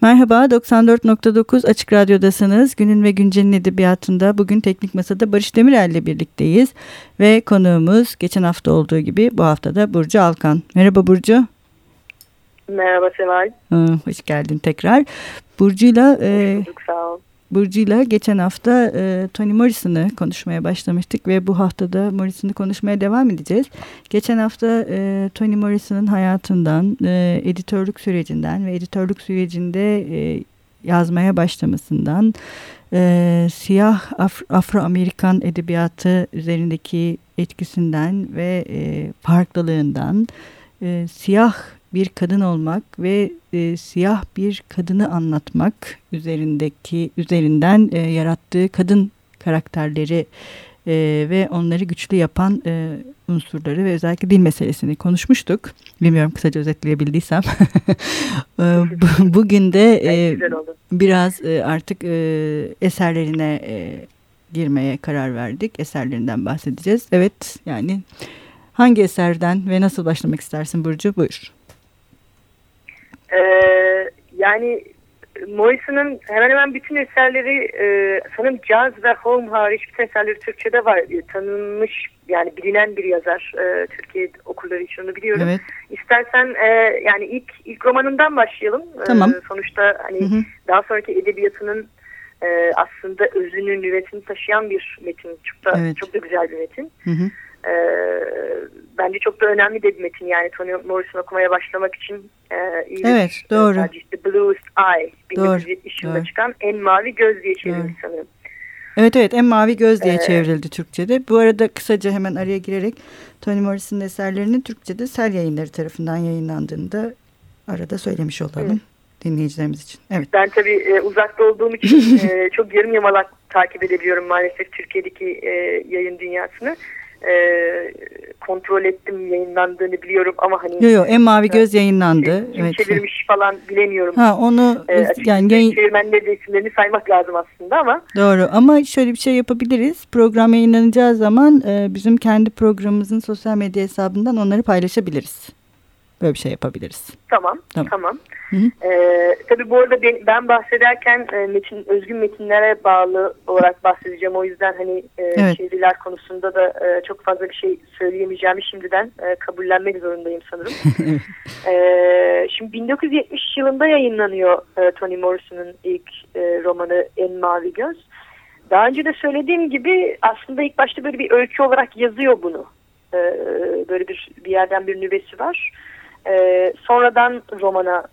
Merhaba, 94.9 Açık Radyo'dasınız. Günün ve Güncel'in edebiyatında bugün Teknik Masa'da Barış Demirel ile birlikteyiz. Ve konuğumuz geçen hafta olduğu gibi bu hafta da Burcu Alkan. Merhaba Burcu. Merhaba Seval. Hoş geldin tekrar. Burcu'yla... E, sağ ol. Burcu'yla geçen hafta e, Toni Morrison'ı konuşmaya başlamıştık ve bu haftada Morrison'ı konuşmaya devam edeceğiz. Geçen hafta e, Toni Morrison'ın hayatından, e, editörlük sürecinden ve editörlük sürecinde e, yazmaya başlamasından, e, siyah Af Afro-Amerikan edebiyatı üzerindeki etkisinden ve e, farklılığından, e, siyah bir kadın olmak ve e, siyah bir kadını anlatmak üzerindeki üzerinden e, yarattığı kadın karakterleri e, ve onları güçlü yapan e, unsurları ve özellikle dil meselesini konuşmuştuk. Bilmiyorum kısaca özetleyebildiysem. e, bu, bugün de e, biraz e, artık e, eserlerine e, girmeye karar verdik. Eserlerinden bahsedeceğiz. Evet yani hangi eserden ve nasıl başlamak istersin Burcu? Buyur. Ee, yani Morrison'ın hemen hemen bütün eserleri e, sanırım Jazz ve Home hariç bütün eserleri Türkçe'de var. E, tanınmış yani bilinen bir yazar. E, Türkiye okulları için onu biliyorum. Evet. İstersen e, yani ilk ilk romanından başlayalım. E, tamam. E, sonuçta hani hı hı. daha sonraki edebiyatının e, aslında özünün nüvesini taşıyan bir metin. Çok da evet. çok da güzel bir metin. Hı hı. E, bence çok da önemli de bir metin yani Toni Morrison okumaya başlamak için e, iyi evet, bir doğru. tercih. The Bluest Eye 1970 yılında çıkan En Mavi Göz diye çevrilmiş sanırım. Evet evet En Mavi Göz diye ee, çevrildi Türkçe'de. Bu arada kısaca hemen araya girerek Toni Morrison'ın eserlerinin Türkçe'de Sel Yayınları tarafından yayınlandığını da arada söylemiş olalım. Evet dinleyicilerimiz için. Evet. Ben tabii e, uzakta olduğum için e, çok yarım yamalak takip edebiliyorum maalesef Türkiye'deki e, yayın dünyasını e, kontrol ettim yayınlandığını biliyorum ama hani Yo yo En Mavi Göz yayınlandı. Kim evet. çevirmiş falan bilemiyorum. Ha onu e, yani yayın... çevirmenleri de isimlerini saymak lazım aslında ama. Doğru ama şöyle bir şey yapabiliriz. Program yayınlanacağı zaman e, bizim kendi programımızın sosyal medya hesabından onları paylaşabiliriz. Böyle bir şey yapabiliriz. Tamam, tamam. tamam. Hı hı. Ee, tabii bu arada ben, ben bahsederken e, metin, özgün metinlere bağlı olarak bahsedeceğim. O yüzden hani e, evet. çeviriler konusunda da e, çok fazla bir şey söyleyemeyeceğimi şimdiden e, kabullenmek zorundayım sanırım. e, şimdi 1970 yılında yayınlanıyor e, Toni Morrison'ın ilk e, romanı En Mavi Göz. Daha önce de söylediğim gibi aslında ilk başta böyle bir öykü olarak yazıyor bunu. E, böyle bir, bir yerden bir nüvesi var. E, sonradan romana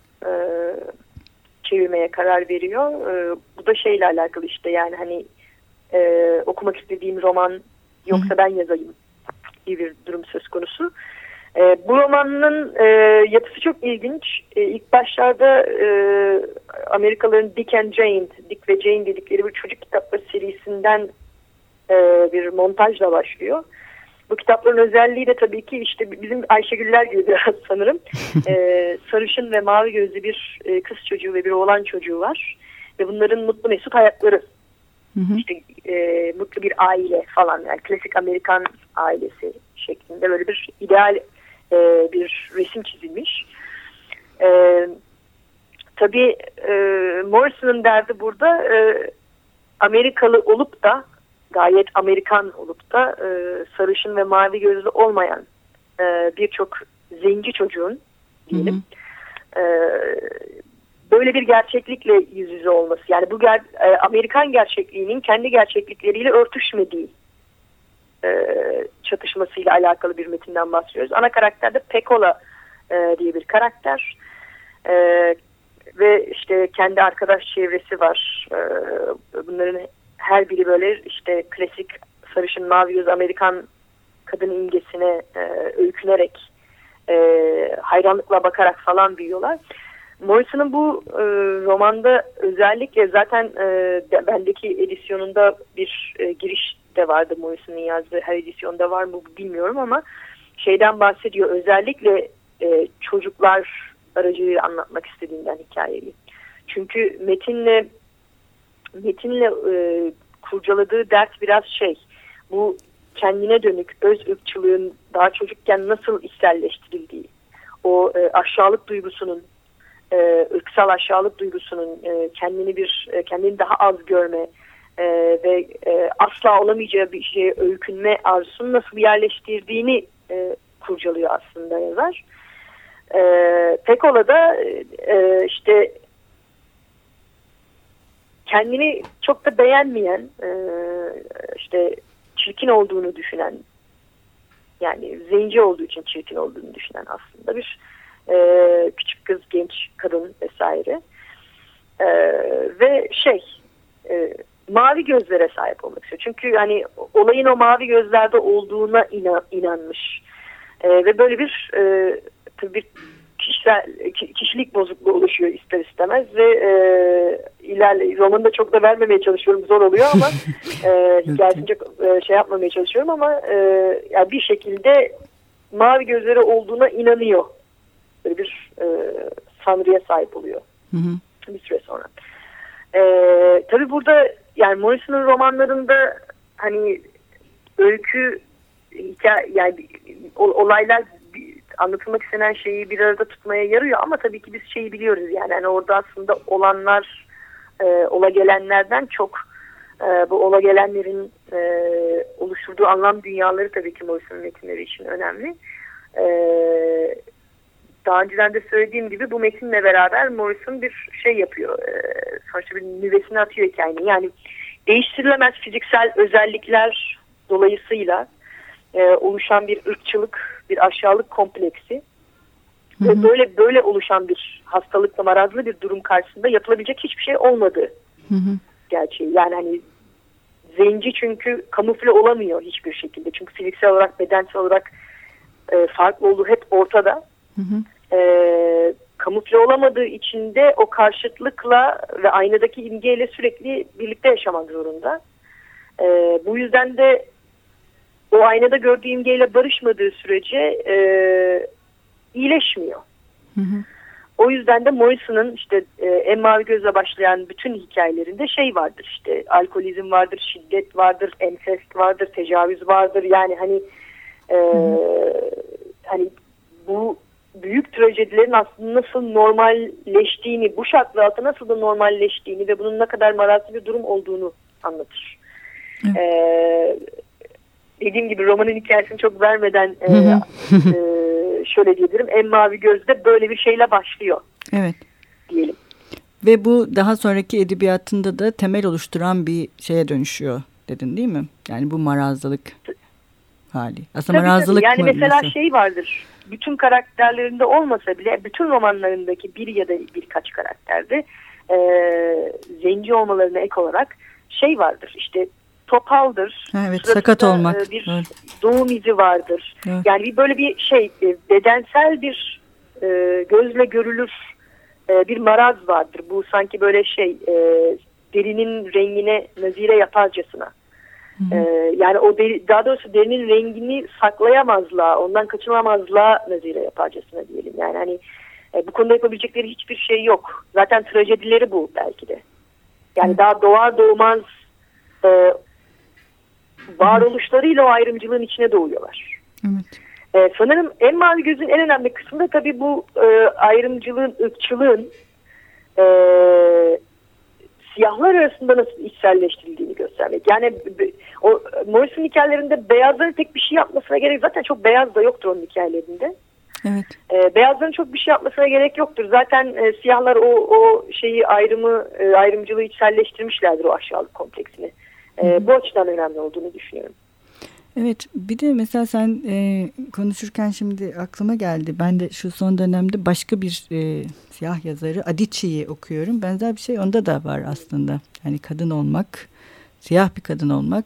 çevirmeye karar veriyor. E, bu da şeyle alakalı işte yani hani e, okumak istediğim roman yoksa Hı. ben yazayım gibi bir durum söz konusu. E, bu romanın e, yapısı çok ilginç. E, ilk başlarda e, Amerikalıların Dick and Jane, Dick ve Jane dedikleri bir çocuk kitapları serisinden e, bir montajla başlıyor. Bu kitapların özelliği de tabii ki işte bizim Ayşegüller gibi biraz sanırım. ee, sarışın ve mavi gözlü bir e, kız çocuğu ve bir oğlan çocuğu var. Ve bunların mutlu mesut hayatları. Hı hı. İşte e, mutlu bir aile falan yani klasik Amerikan ailesi şeklinde böyle bir ideal e, bir resim çizilmiş. E, tabii e, Morrison'ın derdi burada e, Amerikalı olup da gayet Amerikan olup da e, sarışın ve mavi gözlü olmayan e, birçok zenci çocuğun diyelim hı hı. E, böyle bir gerçeklikle yüz yüze olması yani bu ger e, Amerikan gerçekliğinin kendi gerçeklikleriyle örtüşmediği e, çatışmasıyla alakalı bir metinden bahsediyoruz. Ana karakter de Pekola e, diye bir karakter. E, ve işte kendi arkadaş çevresi var. E, bunların her biri böyle işte klasik sarışın mavi göz Amerikan kadın imgesine e, öykünerek e, hayranlıkla bakarak falan büyüyorlar. Morrison'ın bu e, romanda özellikle zaten e, bendeki edisyonunda bir e, giriş de vardı Morrison'ın yazdığı her edisyonda var mı bilmiyorum ama şeyden bahsediyor özellikle e, çocuklar aracılığıyla anlatmak istediğinden hikayeyi. Çünkü metinle metinle e, kurcaladığı dert biraz şey bu kendine dönük öz ırkçılığın daha çocukken nasıl içselleştirildiği o e, aşağılık duygusunun e, ırksal aşağılık duygusunun e, kendini bir e, kendini daha az görme e, ve e, asla olamayacağı bir şeye öykünme arzusunu nasıl yerleştirdiğini e, kurcalıyor aslında yazar. E, Pekola da e, işte kendini çok da beğenmeyen e, işte çirkin olduğunu düşünen yani zenci olduğu için çirkin olduğunu düşünen aslında bir e, küçük kız, genç kadın vesaire. E, ve şey e, mavi gözlere sahip olmak istiyor. Çünkü hani olayın o mavi gözlerde olduğuna inan, inanmış. E, ve böyle bir e, bir kişisel kişilik bozukluğu oluşuyor ister istemez ve e, ilerle romanı da çok da vermemeye çalışıyorum zor oluyor ama e, hikayesini çok e, şey yapmamaya çalışıyorum ama e, yani bir şekilde mavi gözleri olduğuna inanıyor böyle bir e, sanrıya sahip oluyor hı hı. bir süre sonra. E, tabii burada yani Morrison'un romanlarında hani öykü hikaye yani olaylar anlatılmak istenen şeyi bir arada tutmaya yarıyor ama tabii ki biz şeyi biliyoruz yani, yani orada aslında olanlar e, ola gelenlerden çok e, bu ola gelenlerin e, oluşturduğu anlam dünyaları tabii ki Morrison'un metinleri için önemli. E, daha önceden de söylediğim gibi bu metinle beraber Morrison bir şey yapıyor. E, sonuçta bir nüvesini atıyor hikayenin. Yani değiştirilemez fiziksel özellikler dolayısıyla e, oluşan bir ırkçılık, bir aşağılık kompleksi hı hı. ve böyle böyle oluşan bir hastalıkla marazlı bir durum karşısında yapılabilecek hiçbir şey olmadı. Hı hı. Gerçeği. Yani hani zenci çünkü kamufle olamıyor hiçbir şekilde. Çünkü fiziksel olarak, bedensel olarak e, farklı olduğu hep ortada. Hı hı e, kamufle olamadığı için de o karşıtlıkla ve aynadaki imgeyle sürekli birlikte yaşamak zorunda. E, bu yüzden de o aynada gördüğü imgeyle barışmadığı sürece e, iyileşmiyor. Hı hı. O yüzden de Morrison'ın işte e, En Mavi Göz'le başlayan bütün hikayelerinde şey vardır işte alkolizm vardır, şiddet vardır, ensest vardır, tecavüz vardır. Yani hani e, hani bu büyük trajedilerin aslında nasıl normalleştiğini, bu şartlar altında nasıl da normalleştiğini ve bunun ne kadar marazlı bir durum olduğunu anlatır. Ee, dediğim gibi romanın hikayesini çok vermeden e, e, şöyle diyebilirim. En Mavi Göz'de böyle bir şeyle başlıyor. Evet. Diyelim. Ve bu daha sonraki edebiyatında da temel oluşturan bir şeye dönüşüyor dedin değil mi? Yani bu marazlılık hali. Aslında tabii, marazlılık tabii. Yani mesela nasıl? şey vardır bütün karakterlerinde olmasa bile bütün romanlarındaki bir ya da birkaç karakterde e, zenci olmalarına ek olarak şey vardır işte topaldır. Evet sakat olmak. E, bir evet. doğum izi vardır. Evet. Yani bir böyle bir şey e, bedensel bir e, gözle görülür e, bir maraz vardır. Bu sanki böyle şey e, derinin rengine nazire yaparcasına. Ee, yani o deri, daha doğrusu derinin rengini saklayamazlar, ondan kaçınamazlar nazire yaparcasına diyelim. Yani hani e, bu konuda yapabilecekleri hiçbir şey yok. Zaten trajedileri bu belki de. Yani Hı. daha doğar doğmaz e, varoluşlarıyla o ayrımcılığın içine doğuyorlar. Evet. E, sanırım en mavi gözün en önemli kısmı da tabii bu e, ayrımcılığın, ırkçılığın e, siyahlar arasında nasıl içselleştirildiğini göstermek. Yani o Morrison hikayelerinde beyazların tek bir şey yapmasına gerek zaten çok beyaz da yoktur onun hikayelerinde. Evet. E, beyazların çok bir şey yapmasına gerek yoktur. Zaten e, siyahlar o, o şeyi ayrımı e, ayrımcılığı içselleştirmişlerdir o aşağılık kompleksini. E, bu açıdan önemli olduğunu düşünüyorum. Evet bir de mesela sen e, konuşurken şimdi aklıma geldi. Ben de şu son dönemde başka bir e, siyah yazarı Adichie'yi okuyorum. Benzer bir şey onda da var aslında. Yani kadın olmak, siyah bir kadın olmak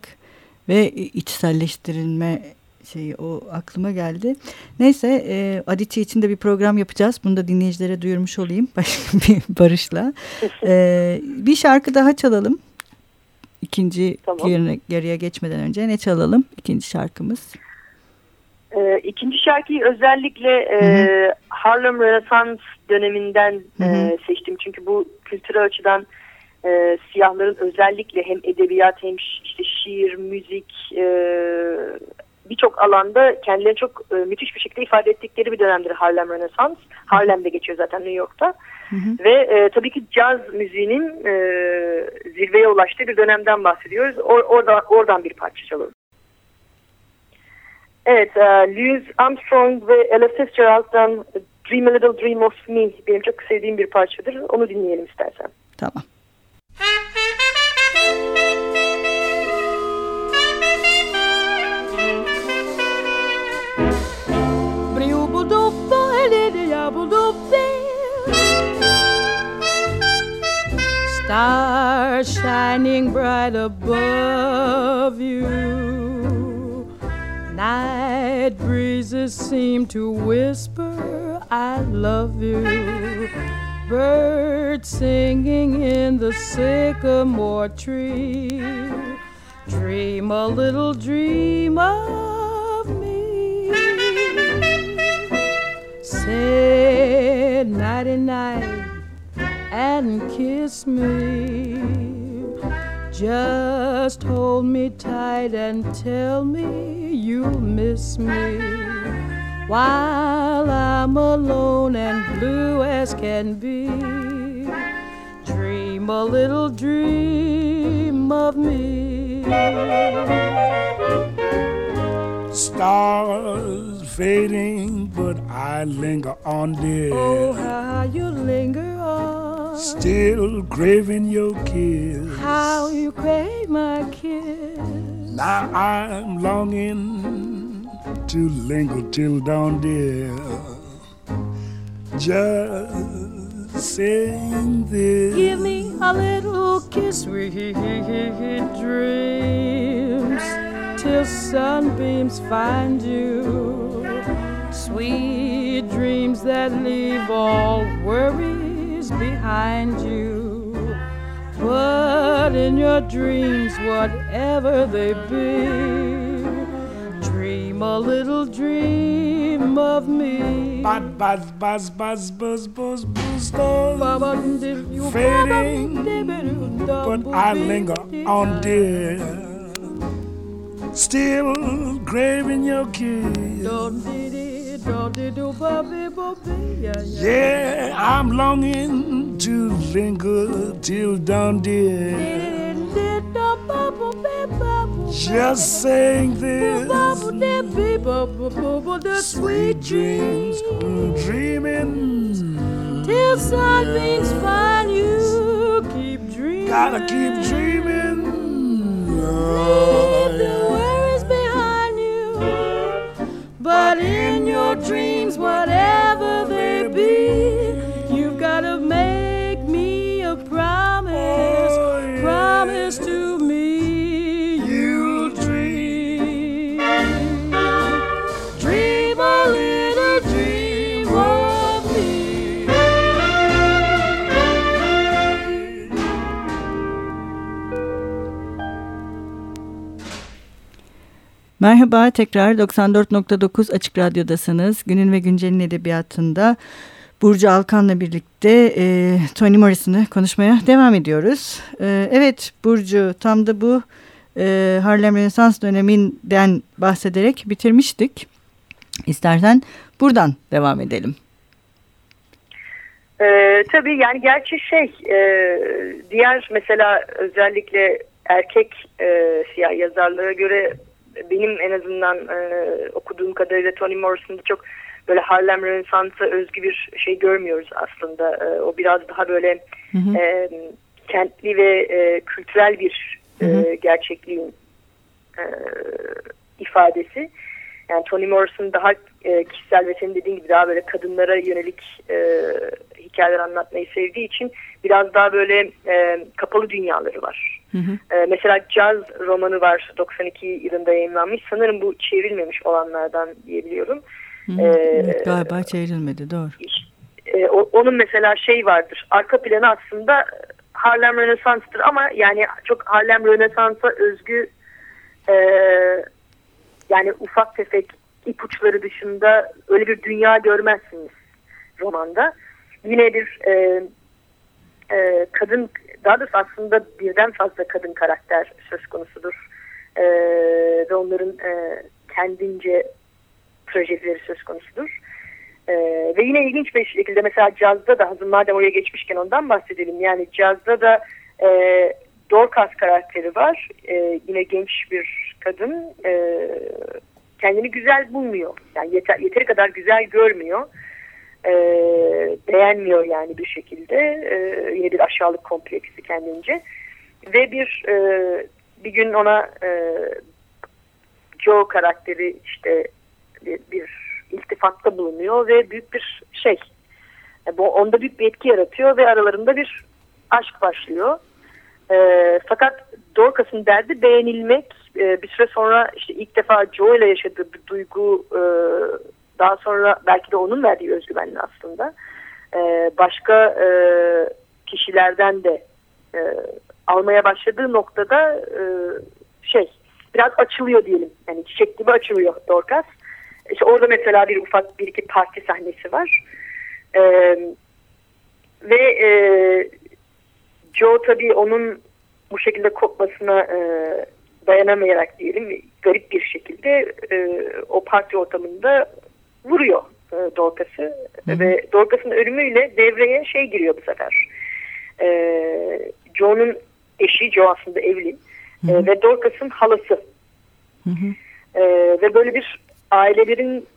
ve içselleştirilme şeyi o aklıma geldi. Neyse e, Adichie için de bir program yapacağız. Bunu da dinleyicilere duyurmuş olayım başka bir barışla. E, bir şarkı daha çalalım. İkinci tamam. yarıya geçmeden önce ne çalalım? İkinci şarkımız. Ee, ikinci şarkıyı özellikle e, Harlem Renaissance döneminden e, seçtim. Çünkü bu kültürel açıdan e, siyahların özellikle hem edebiyat hem işte şiir, müzik e, birçok alanda kendilerini çok e, müthiş bir şekilde ifade ettikleri bir dönemdir Harlem Rönesans. Harlem'de geçiyor zaten New York'ta. Hı hı. Ve e, tabii ki caz müziğinin e, zirveye ulaştığı bir dönemden bahsediyoruz. Or, orada, oradan bir parça çalalım. Evet, e, Louis Armstrong ve Ella Fitzgerald'dan Dream a Little Dream of Me benim çok sevdiğim bir parçadır. Onu dinleyelim istersen. Tamam. Shining bright above you. Night breezes seem to whisper, I love you. Birds singing in the sycamore tree. Dream a little dream of me. Say nighty night and kiss me. Just hold me tight and tell me you'll miss me. While I'm alone and blue as can be, dream a little dream of me. Stars fading, but I linger on, dear. Oh, how you linger on. Still craving your kiss. How you crave my kiss. Now I'm longing to linger till dawn, dear. Just saying this. Give me a little kiss, sweet dreams till sunbeams find you. Sweet dreams that leave all worries behind you. But in your dreams, whatever they be, dream a little dream of me. Buzz, buzz, buzz, buzz, buzz, buzz, buzz, buzz. Fading, but I linger on, dear still craving your kiss. Yeah, I'm longing to linger till dawn, dear. Just saying this. Sweet dreams, dreaming. Till sunbeams find you, keep dreaming. Gotta keep dreaming. Oh, But in dreams, whatever Merhaba tekrar 94.9 Açık Radyo'dasınız. Günün ve Güncel'in edebiyatında Burcu Alkan'la birlikte e, Toni Morrison'ı konuşmaya devam ediyoruz. E, evet Burcu tam da bu e, Harlem Rönesans döneminden bahsederek bitirmiştik. İstersen buradan devam edelim. Ee, tabii yani gerçi şey e, diğer mesela özellikle erkek e, siyah yazarlara göre benim en azından e, okuduğum kadarıyla Toni Morrison'da çok böyle Harlem Rönesans'a özgü bir şey görmüyoruz aslında. E, o biraz daha böyle hı hı. E, kentli ve e, kültürel bir E, gerçekliğin e, ifadesi. Yani Toni Morrison daha e, kişisel ve senin dediğin gibi daha böyle kadınlara yönelik e, hikayeler anlatmayı sevdiği için biraz daha böyle e, kapalı dünyaları var. Hı hı. E, mesela Jazz romanı var 92 yılında yayınlanmış. Sanırım bu çevrilmemiş olanlardan diyebiliyorum. Hı hı. E, evet, galiba çevrilmedi doğru. E, onun mesela şey vardır. Arka planı aslında Harlem Rönesans'tır ama yani çok Harlem Rönesans'a özgü e, yani ufak tefek ipuçları dışında öyle bir dünya görmezsiniz romanda. Yine bir e, e, kadın daha doğrusu aslında birden fazla kadın karakter söz konusudur. E, ve onların e, kendince trajedileri söz konusudur. E, ve yine ilginç bir şekilde mesela cazda da hazır madem oraya geçmişken ondan bahsedelim. Yani cazda da e, Dorcas karakteri var. E, yine genç bir kadın. E, kendini güzel bulmuyor. Yani yeter, yeteri kadar güzel görmüyor. E, beğenmiyor yani bir şekilde. E, yine bir aşağılık kompleksi kendince. Ve bir e, bir gün ona e, Joe karakteri işte bir, bir iltifatta bulunuyor ve büyük bir şey e, bu onda büyük bir etki yaratıyor ve aralarında bir aşk başlıyor. E, fakat Dorcas'ın derdi beğenilmek. E, bir süre sonra işte ilk defa Joe ile yaşadığı bir duygu e, daha sonra belki de onun verdiği özgüvenli aslında. E, başka e, kişilerden de e, almaya başladığı noktada e, şey biraz açılıyor diyelim. Yani çiçek gibi açılıyor Dorcas. İşte orada mesela bir ufak bir iki parti sahnesi var. E, ve e, Joe tabii onun bu şekilde kopmasına e, dayanamayarak diyelim garip bir şekilde e, o parti ortamında vuruyor e, Dorcas'ı ve Dorcas'ın ölümüyle devreye şey giriyor bu sefer. E, Joe'nun eşi Joe aslında evli hı hı. E, ve Dorcas'ın halası. Hı hı. E, ve böyle bir ailelerin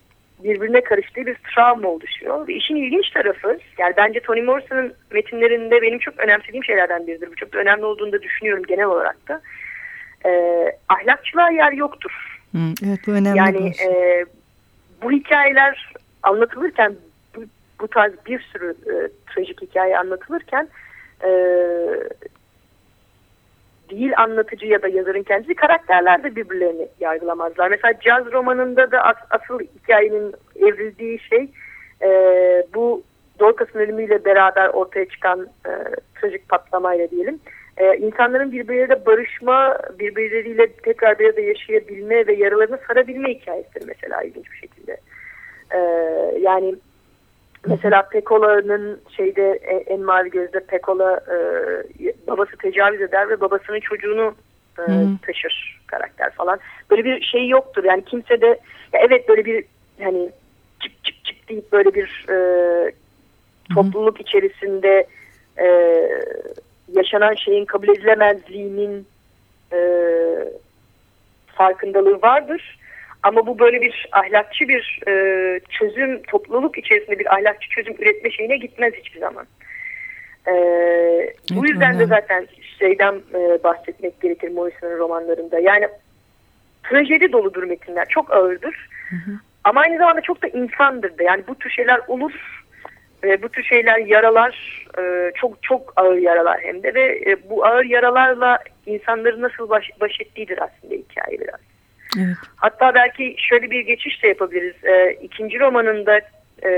birbirine karıştığı bir travma oluşuyor. Ve işin ilginç tarafı yani bence Toni Morrison'ın metinlerinde benim çok önemsediğim şeylerden biridir. Bu çok da önemli olduğunu da düşünüyorum genel olarak da. E, ahlakçılığa yer yoktur. Hı, evet bu önemli. Yani e, bu hikayeler anlatılırken bu, bu tarz bir sürü e, trajik hikaye anlatılırken e, değil anlatıcı ya da yazarın kendisi karakterler de birbirlerini yargılamazlar. Mesela caz romanında da as, asıl hikayenin evrildiği şey e, bu Dorcas'ın ölümüyle beraber ortaya çıkan e, trajik patlamayla diyelim. E, insanların birbirleriyle barışma, birbirleriyle tekrar bir arada yaşayabilme ve yaralarını sarabilme hikayesidir mesela ilginç bir şekilde. E, yani Mesela Pekola'nın şeyde e, en mavi gözde Pekola e, babası tecavüz eder ve babasının çocuğunu e, taşır karakter falan. Böyle bir şey yoktur. Yani kimse de ya evet böyle bir hani çık çık çık deyip böyle bir e, topluluk içerisinde e, yaşanan şeyin kabul edilemezliğinin e, farkındalığı vardır. Ama bu böyle bir ahlakçı bir e, çözüm, topluluk içerisinde bir ahlakçı çözüm üretme şeyine gitmez hiçbir zaman. E, bu yüzden de zaten şeyden e, bahsetmek gerekir Morrison'ın romanlarında. Yani trajedi doludur metinler. Çok ağırdır. Hı hı. Ama aynı zamanda çok da insandır da. Yani bu tür şeyler olur. E, bu tür şeyler yaralar. E, çok çok ağır yaralar hem de. Ve e, bu ağır yaralarla insanların nasıl baş, baş ettiğidir aslında hikaye biraz. Evet. Hatta belki şöyle bir geçiş de yapabiliriz. E, ikinci romanında e,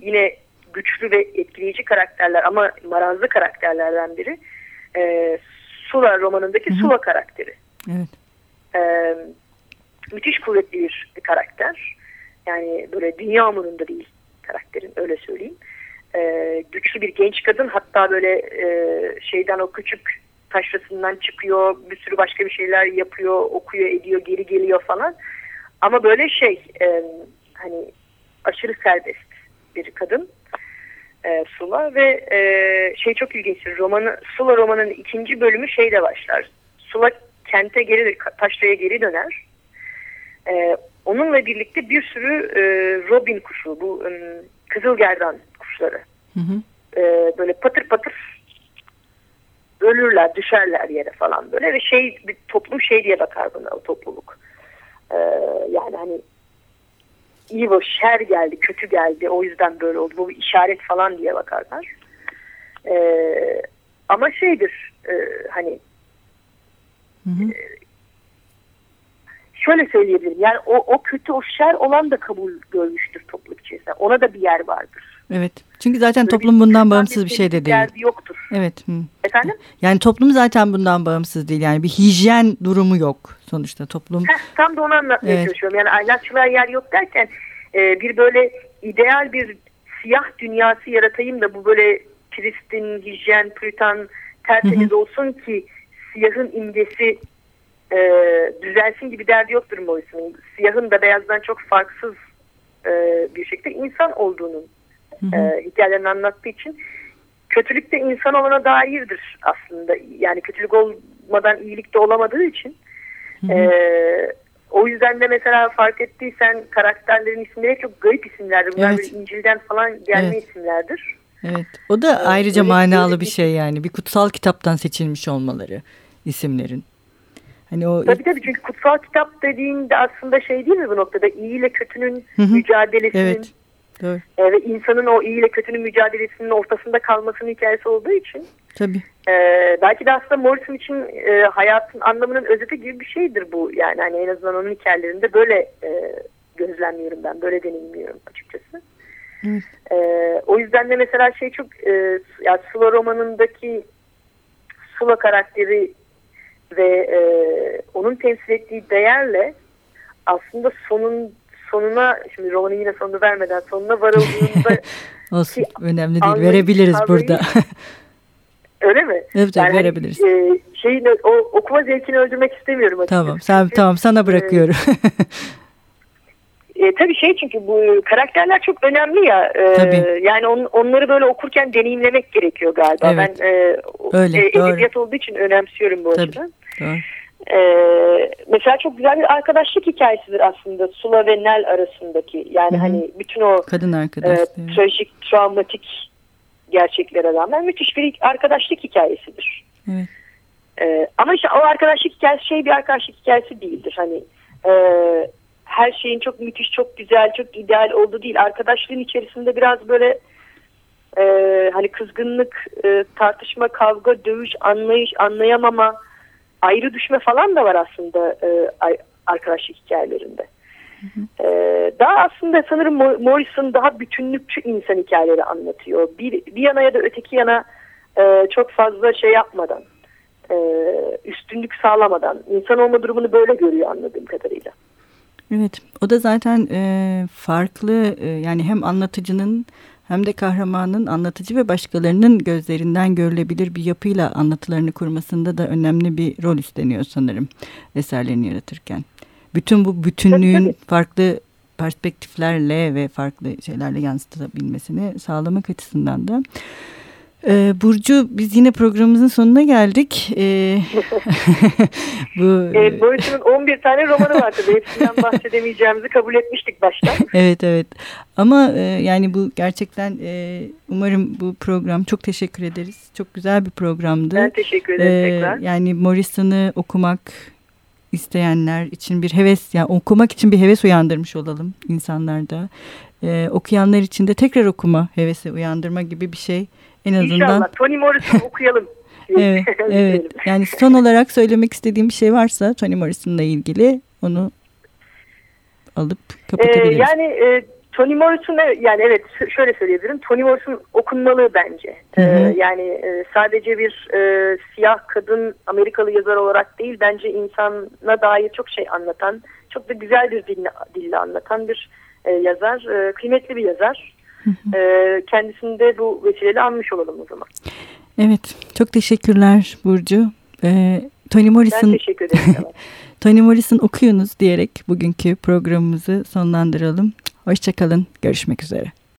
yine güçlü ve etkileyici karakterler ama marazlı karakterlerden biri. E, Sula romanındaki Hı -hı. Sula karakteri. Evet. E, müthiş kuvvetli bir, bir karakter. Yani böyle dünya umurunda değil karakterin öyle söyleyeyim. E, güçlü bir genç kadın hatta böyle e, şeyden o küçük taşrasından çıkıyor, bir sürü başka bir şeyler yapıyor, okuyor, ediyor, geri geliyor falan. Ama böyle şey, e, hani aşırı serbest bir kadın e, Sula ve e, şey çok ilginçtir. Romanı, Sula romanının ikinci bölümü şeyde başlar. Sula kente geri, taşraya geri döner. E, onunla birlikte bir sürü e, robin kuşu, bu e, kızılgerdan kuşları. Hı hı. E, böyle patır patır ölürler, düşerler yere falan böyle ve şey bir toplum şey diye bakar buna o topluluk. Ee, yani hani evil, şer geldi, kötü geldi o yüzden böyle oldu. Bu bir işaret falan diye bakarlar. Ee, ama şeydir e, hani hı hı. E, şöyle söyleyebilirim. Yani o, o kötü, o şer olan da kabul görmüştür topluluk içerisinde. Ona da bir yer vardır. Evet. Çünkü zaten Böyle toplum bundan bağımsız bir şey de değil. yoktur. Evet. Hı. Efendim? Yani toplum zaten bundan bağımsız değil. Yani bir hijyen durumu yok sonuçta toplum. Heh, tam da onu anlatmaya evet. çalışıyorum. Yani ahlakçılığa yer yok derken e, bir böyle ideal bir siyah dünyası yaratayım da bu böyle Kristin, hijyen, puritan tertemiz Hı -hı. olsun ki siyahın imgesi e, düzelsin gibi derdi yoktur Morrison'ın. Siyahın da beyazdan çok farksız e, bir şekilde insan olduğunun E, hikayelerini anlattığı için kötülük de insan olana dairdir aslında. Yani kötülük olmadan iyilik de olamadığı için. E, o yüzden de mesela fark ettiysen karakterlerin isimleri çok garip isimlerdir. Bunlar evet. İncil'den falan gelme evet. isimlerdir. Evet. O da ee, ayrıca manalı bir şey yani. Bir kutsal kitaptan seçilmiş olmaları isimlerin. Hani o tabii tabii çünkü kutsal kitap dediğinde aslında şey değil mi bu noktada iyi ile kötünün mücadelesinin evet. Doğru. E, ve insanın o iyi ile kötünün mücadelesinin ortasında kalmasının hikayesi olduğu için tabii. E, belki de aslında Morrison için e, hayatın anlamının özeti gibi bir şeydir bu. Yani hani en azından onun hikayelerinde böyle e, gözlemliyorum ben. Böyle deneyimliyorum açıkçası. Evet. E, o yüzden de mesela şey çok e, yani Sula romanındaki Sula karakteri ve e, onun temsil ettiği değerle aslında sonun sonuna şimdi romanın yine sonunu vermeden sonuna varıldığında Olsun önemli değil verebiliriz kavrayı, burada. öyle mi? Evet yani hani, verebiliriz. E, şeyin, o, okuma zevkini öldürmek istemiyorum. Açıkçası. Tamam sen, çünkü, tamam sana bırakıyorum. E, tabii şey çünkü bu karakterler çok önemli ya. E, tabii. Yani on, onları böyle okurken deneyimlemek gerekiyor galiba. Evet. Ben e, Öyle, e, edebiyat olduğu için önemsiyorum bu tabii. açıdan. Doğru. Ee, mesela çok güzel bir arkadaşlık hikayesidir aslında Sula ve Nel arasındaki. Yani Hı -hı. hani bütün o kadın arkadaş, e, trajik, travmatik gerçeklere rağmen müthiş bir arkadaşlık hikayesidir. Evet. Ee, ama işte o arkadaşlık hikayesi şey bir arkadaşlık hikayesi değildir. Hani e, her şeyin çok müthiş, çok güzel, çok ideal olduğu değil. Arkadaşlığın içerisinde biraz böyle e, hani kızgınlık, e, tartışma, kavga, dövüş, anlayış, anlayamama, ayrı düşme falan da var aslında e, arkadaşlık hikayelerinde. Hı hı. Ee, daha aslında sanırım Morrison daha bütünlükçü insan hikayeleri anlatıyor. Bir, bir yana ya da öteki yana e, çok fazla şey yapmadan, e, üstünlük sağlamadan insan olma durumunu böyle görüyor anladığım kadarıyla. Evet, o da zaten e, farklı e, yani hem anlatıcının hem de kahramanın anlatıcı ve başkalarının gözlerinden görülebilir bir yapıyla anlatılarını kurmasında da önemli bir rol üstleniyor sanırım eserlerini yaratırken. Bütün bu bütünlüğün farklı perspektiflerle ve farklı şeylerle yansıtabilmesini sağlamak açısından da ee, Burcu biz yine programımızın sonuna geldik. Ee, bu evet, Boyut'un 11 tane romanı var tabii. Hepsinden bahsedemeyeceğimizi kabul etmiştik baştan. evet evet. Ama e, yani bu gerçekten e, umarım bu program çok teşekkür ederiz. Çok güzel bir programdı. Ben teşekkür ederim ee, tekrar. Yani Morrison'ı okumak isteyenler için bir heves yani okumak için bir heves uyandırmış olalım insanlarda. Ee, okuyanlar için de tekrar okuma hevesi uyandırma gibi bir şey en azından. İnşallah Toni Morrison okuyalım. evet, evet. Yani son olarak söylemek istediğim bir şey varsa Toni Morrison'la ilgili onu alıp kapatabiliriz. Ee, yani e, Toni Morrison yani evet şöyle söyleyebilirim. Toni Morrison okunmalı bence. Hı hı. Ee, yani e, sadece bir e, siyah kadın Amerikalı yazar olarak değil bence insana dair çok şey anlatan, çok da güzel bir dille, dille anlatan bir e, yazar. E, kıymetli bir yazar. Ee, kendisini de bu vesileyle anmış olalım o zaman. Evet, çok teşekkürler Burcu. Ee, Toni Morrison, ben teşekkür ederim. Toni Morrison okuyunuz diyerek bugünkü programımızı sonlandıralım. Hoşçakalın, görüşmek üzere.